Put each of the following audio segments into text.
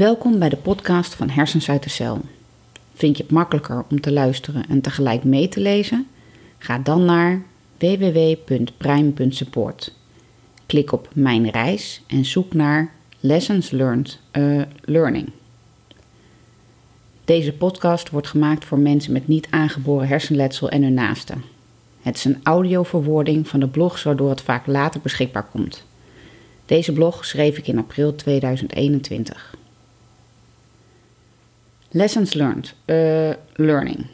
Welkom bij de podcast van Hersens uit de Cel. Vind je het makkelijker om te luisteren en tegelijk mee te lezen? Ga dan naar www.prime.support. Klik op Mijn reis en zoek naar Lessons Learned uh, Learning. Deze podcast wordt gemaakt voor mensen met niet aangeboren hersenletsel en hun naasten. Het is een audioverwoording van de blogs waardoor het vaak later beschikbaar komt. Deze blog schreef ik in april 2021. Lessons learned. Uh, learning.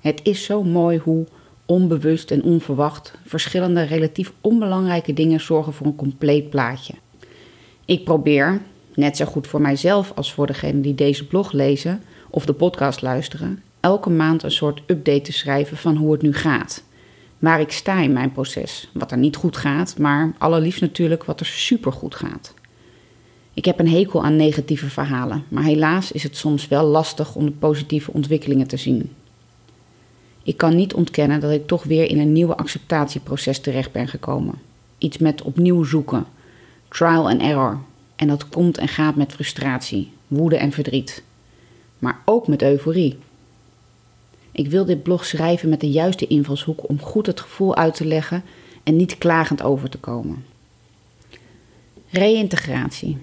Het is zo mooi hoe onbewust en onverwacht verschillende relatief onbelangrijke dingen zorgen voor een compleet plaatje. Ik probeer, net zo goed voor mijzelf als voor degenen die deze blog lezen of de podcast luisteren, elke maand een soort update te schrijven van hoe het nu gaat. Waar ik sta in mijn proces, wat er niet goed gaat, maar allerliefst natuurlijk wat er supergoed gaat. Ik heb een hekel aan negatieve verhalen, maar helaas is het soms wel lastig om de positieve ontwikkelingen te zien. Ik kan niet ontkennen dat ik toch weer in een nieuwe acceptatieproces terecht ben gekomen. Iets met opnieuw zoeken, trial and error. En dat komt en gaat met frustratie, woede en verdriet. Maar ook met euforie. Ik wil dit blog schrijven met de juiste invalshoek om goed het gevoel uit te leggen en niet klagend over te komen. Reïntegratie.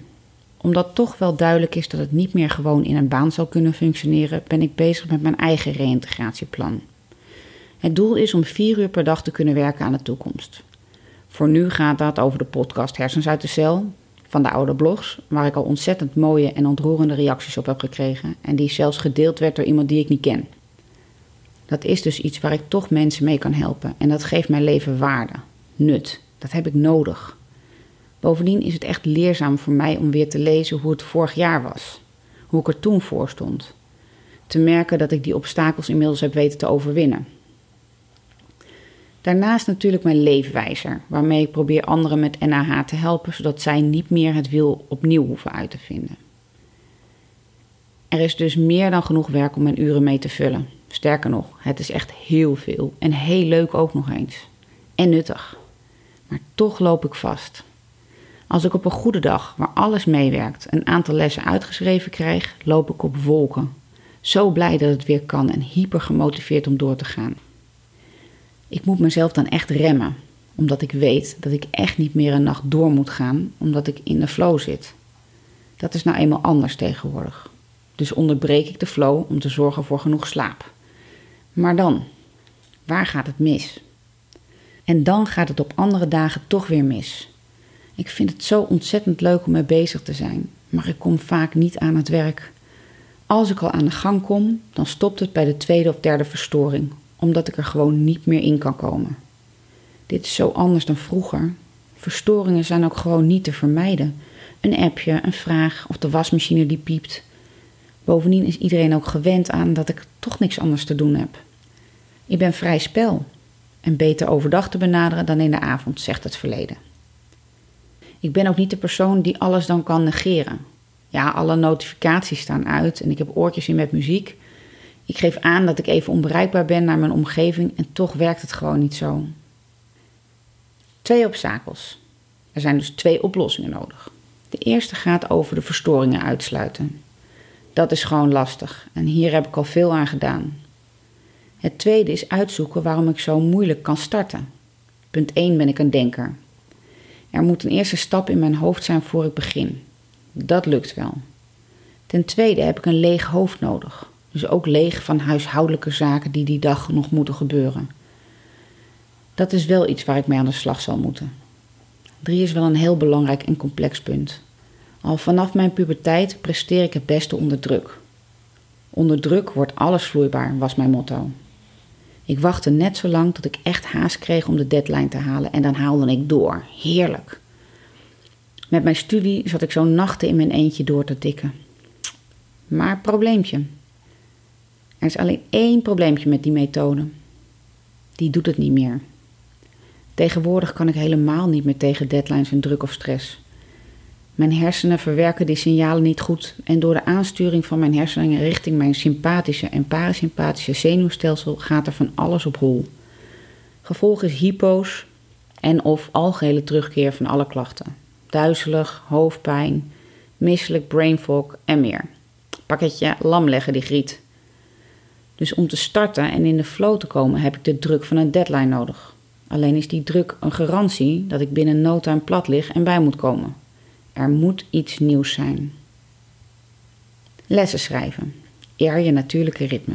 Omdat toch wel duidelijk is dat het niet meer gewoon in een baan zal kunnen functioneren, ben ik bezig met mijn eigen reïntegratieplan. Het doel is om vier uur per dag te kunnen werken aan de toekomst. Voor nu gaat dat over de podcast Hersens uit de Cel van de oude blogs, waar ik al ontzettend mooie en ontroerende reacties op heb gekregen en die zelfs gedeeld werd door iemand die ik niet ken. Dat is dus iets waar ik toch mensen mee kan helpen en dat geeft mijn leven waarde, nut. Dat heb ik nodig. Bovendien is het echt leerzaam voor mij om weer te lezen hoe het vorig jaar was, hoe ik er toen voor stond. Te merken dat ik die obstakels inmiddels heb weten te overwinnen. Daarnaast natuurlijk mijn leefwijzer, waarmee ik probeer anderen met NAH te helpen, zodat zij niet meer het wiel opnieuw hoeven uit te vinden. Er is dus meer dan genoeg werk om mijn uren mee te vullen. Sterker nog, het is echt heel veel en heel leuk ook nog eens. En nuttig. Maar toch loop ik vast. Als ik op een goede dag, waar alles meewerkt, een aantal lessen uitgeschreven krijg, loop ik op wolken. Zo blij dat het weer kan en hyper gemotiveerd om door te gaan. Ik moet mezelf dan echt remmen, omdat ik weet dat ik echt niet meer een nacht door moet gaan, omdat ik in de flow zit. Dat is nou eenmaal anders tegenwoordig. Dus onderbreek ik de flow om te zorgen voor genoeg slaap. Maar dan, waar gaat het mis? En dan gaat het op andere dagen toch weer mis. Ik vind het zo ontzettend leuk om mee bezig te zijn, maar ik kom vaak niet aan het werk. Als ik al aan de gang kom, dan stopt het bij de tweede of derde verstoring omdat ik er gewoon niet meer in kan komen. Dit is zo anders dan vroeger. Verstoringen zijn ook gewoon niet te vermijden. Een appje, een vraag of de wasmachine die piept. Bovendien is iedereen ook gewend aan dat ik toch niks anders te doen heb. Ik ben vrij spel en beter overdag te benaderen dan in de avond, zegt het verleden. Ik ben ook niet de persoon die alles dan kan negeren. Ja, alle notificaties staan uit en ik heb oortjes in met muziek, ik geef aan dat ik even onbereikbaar ben naar mijn omgeving en toch werkt het gewoon niet zo. Twee obstakels. Er zijn dus twee oplossingen nodig. De eerste gaat over de verstoringen uitsluiten. Dat is gewoon lastig en hier heb ik al veel aan gedaan. Het tweede is uitzoeken waarom ik zo moeilijk kan starten. Punt 1 ben ik een denker. Er moet een eerste stap in mijn hoofd zijn voor ik begin. Dat lukt wel. Ten tweede heb ik een leeg hoofd nodig. Dus ook leeg van huishoudelijke zaken die die dag nog moeten gebeuren. Dat is wel iets waar ik mee aan de slag zal moeten. Drie is wel een heel belangrijk en complex punt. Al vanaf mijn puberteit presteer ik het beste onder druk. Onder druk wordt alles vloeibaar, was mijn motto. Ik wachtte net zo lang tot ik echt haast kreeg om de deadline te halen en dan haalde ik door. Heerlijk. Met mijn studie zat ik zo nachten in mijn eentje door te tikken. Maar probleempje. Er is alleen één probleempje met die methode. Die doet het niet meer. Tegenwoordig kan ik helemaal niet meer tegen deadlines en druk of stress. Mijn hersenen verwerken die signalen niet goed en door de aansturing van mijn hersenen richting mijn sympathische en parasympathische zenuwstelsel gaat er van alles op hol. Gevolg is hypo's en of algehele terugkeer van alle klachten. Duizelig, hoofdpijn, misselijk, brain fog en meer. Pakketje lam leggen die griet. Dus om te starten en in de flow te komen heb ik de druk van een deadline nodig. Alleen is die druk een garantie dat ik binnen no time plat lig en bij moet komen. Er moet iets nieuws zijn. Lessen schrijven. Eer je natuurlijke ritme.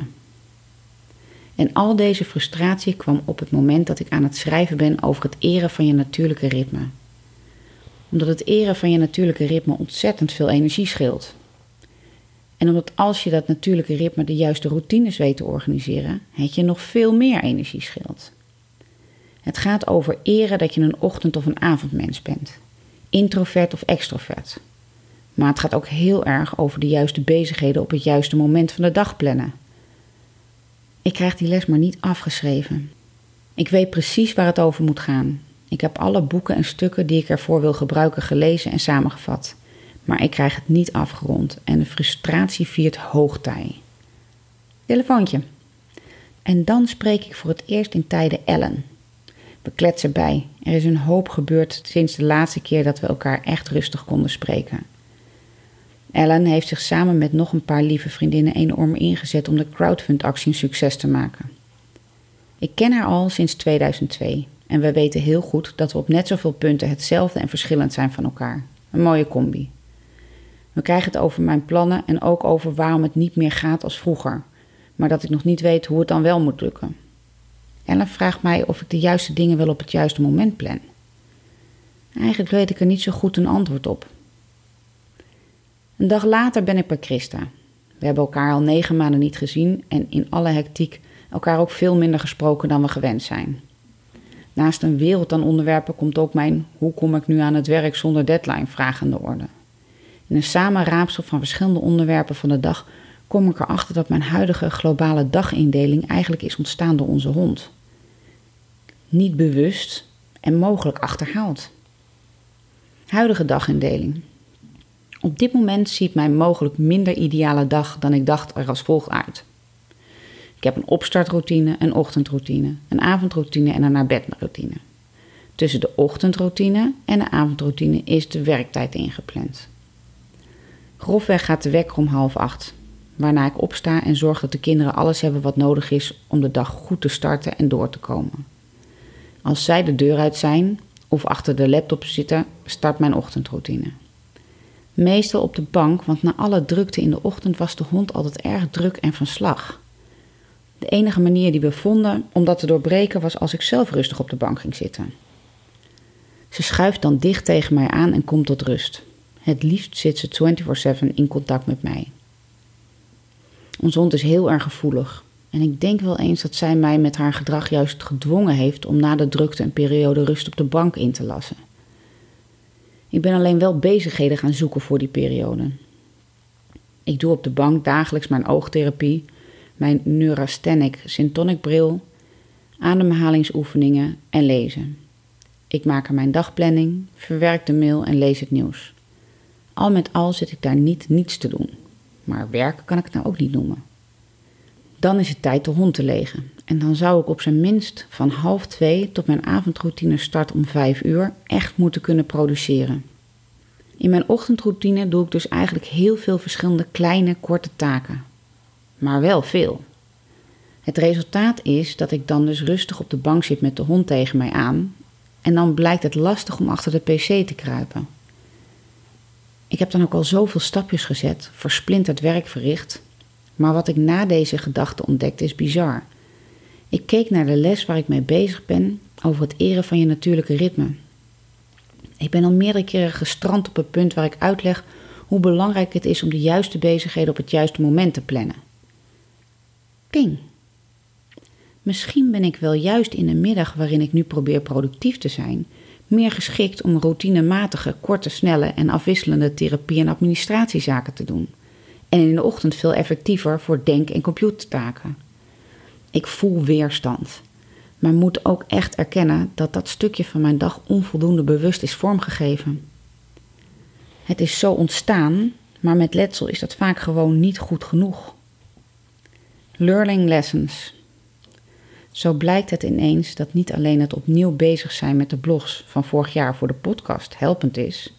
En al deze frustratie kwam op het moment dat ik aan het schrijven ben over het eren van je natuurlijke ritme. Omdat het eren van je natuurlijke ritme ontzettend veel energie scheelt. En omdat als je dat natuurlijke ritme de juiste routines weet te organiseren, het je nog veel meer energie scheelt. Het gaat over eren dat je een ochtend- of een avondmens bent. Introvert of extrovert. Maar het gaat ook heel erg over de juiste bezigheden op het juiste moment van de dag plannen. Ik krijg die les maar niet afgeschreven. Ik weet precies waar het over moet gaan. Ik heb alle boeken en stukken die ik ervoor wil gebruiken gelezen en samengevat. Maar ik krijg het niet afgerond en de frustratie viert hoogtij. Telefoontje. En dan spreek ik voor het eerst in tijden Ellen. We kletsen bij. Er is een hoop gebeurd sinds de laatste keer dat we elkaar echt rustig konden spreken. Ellen heeft zich samen met nog een paar lieve vriendinnen enorm ingezet om de crowdfund-actie een succes te maken. Ik ken haar al sinds 2002 en we weten heel goed dat we op net zoveel punten hetzelfde en verschillend zijn van elkaar. Een mooie combi. We krijgen het over mijn plannen en ook over waarom het niet meer gaat als vroeger, maar dat ik nog niet weet hoe het dan wel moet lukken. Ellen vraagt mij of ik de juiste dingen wel op het juiste moment plan. Eigenlijk weet ik er niet zo goed een antwoord op. Een dag later ben ik bij Christa. We hebben elkaar al negen maanden niet gezien en in alle hectiek elkaar ook veel minder gesproken dan we gewend zijn. Naast een wereld aan onderwerpen komt ook mijn hoe kom ik nu aan het werk zonder deadline vraag aan de orde. In een samenraapsel van verschillende onderwerpen van de dag kom ik erachter dat mijn huidige globale dagindeling eigenlijk is ontstaan door onze hond. Niet bewust en mogelijk achterhaald. Huidige dagindeling. Op dit moment ziet mijn mogelijk minder ideale dag dan ik dacht er als volgt uit. Ik heb een opstartroutine, een ochtendroutine, een avondroutine en een naar bedroutine. Tussen de ochtendroutine en de avondroutine is de werktijd ingepland. Grofweg gaat de wekker om half acht, waarna ik opsta en zorg dat de kinderen alles hebben wat nodig is om de dag goed te starten en door te komen. Als zij de deur uit zijn of achter de laptop zitten, start mijn ochtendroutine. Meestal op de bank, want na alle drukte in de ochtend was de hond altijd erg druk en van slag. De enige manier die we vonden om dat te doorbreken was als ik zelf rustig op de bank ging zitten. Ze schuift dan dicht tegen mij aan en komt tot rust. Het liefst zit ze 24/7 in contact met mij. Onze hond is heel erg gevoelig. En ik denk wel eens dat zij mij met haar gedrag juist gedwongen heeft om na de drukte een periode rust op de bank in te lassen. Ik ben alleen wel bezigheden gaan zoeken voor die periode. Ik doe op de bank dagelijks mijn oogtherapie, mijn Neurasthenic Syntonic bril, ademhalingsoefeningen en lezen. Ik maak er mijn dagplanning, verwerk de mail en lees het nieuws. Al met al zit ik daar niet niets te doen. Maar werken kan ik het nou ook niet noemen. Dan is het tijd de hond te legen. En dan zou ik op zijn minst van half twee tot mijn avondroutine start om vijf uur echt moeten kunnen produceren. In mijn ochtendroutine doe ik dus eigenlijk heel veel verschillende kleine, korte taken. Maar wel veel. Het resultaat is dat ik dan dus rustig op de bank zit met de hond tegen mij aan. En dan blijkt het lastig om achter de pc te kruipen. Ik heb dan ook al zoveel stapjes gezet, versplinterd werk verricht. Maar wat ik na deze gedachte ontdekte is bizar. Ik keek naar de les waar ik mee bezig ben over het eren van je natuurlijke ritme. Ik ben al meerdere keren gestrand op het punt waar ik uitleg hoe belangrijk het is om de juiste bezigheden op het juiste moment te plannen. Ping. Misschien ben ik wel juist in de middag waarin ik nu probeer productief te zijn, meer geschikt om routinematige, korte, snelle en afwisselende therapie- en administratiezaken te doen. En in de ochtend veel effectiever voor denk- en computertaken. Ik voel weerstand, maar moet ook echt erkennen dat dat stukje van mijn dag onvoldoende bewust is vormgegeven. Het is zo ontstaan, maar met letsel is dat vaak gewoon niet goed genoeg. Learning lessons. Zo blijkt het ineens dat niet alleen het opnieuw bezig zijn met de blogs van vorig jaar voor de podcast helpend is,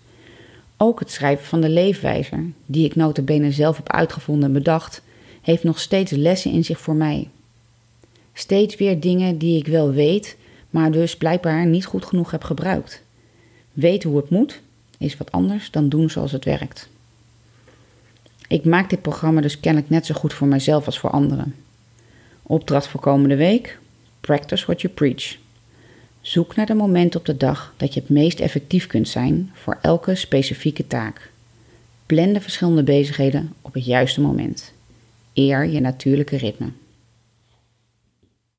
Ook het schrijven van de leefwijzer, die ik notabene zelf heb uitgevonden en bedacht, heeft nog steeds lessen in zich voor mij. Steeds weer dingen die ik wel weet, maar dus blijkbaar niet goed genoeg heb gebruikt. Weten hoe het moet is wat anders dan doen zoals het werkt. Ik maak dit programma dus kennelijk net zo goed voor mijzelf als voor anderen. Opdracht voor komende week: Practice what you preach. Zoek naar de momenten op de dag dat je het meest effectief kunt zijn voor elke specifieke taak. Plan de verschillende bezigheden op het juiste moment. Eer je natuurlijke ritme.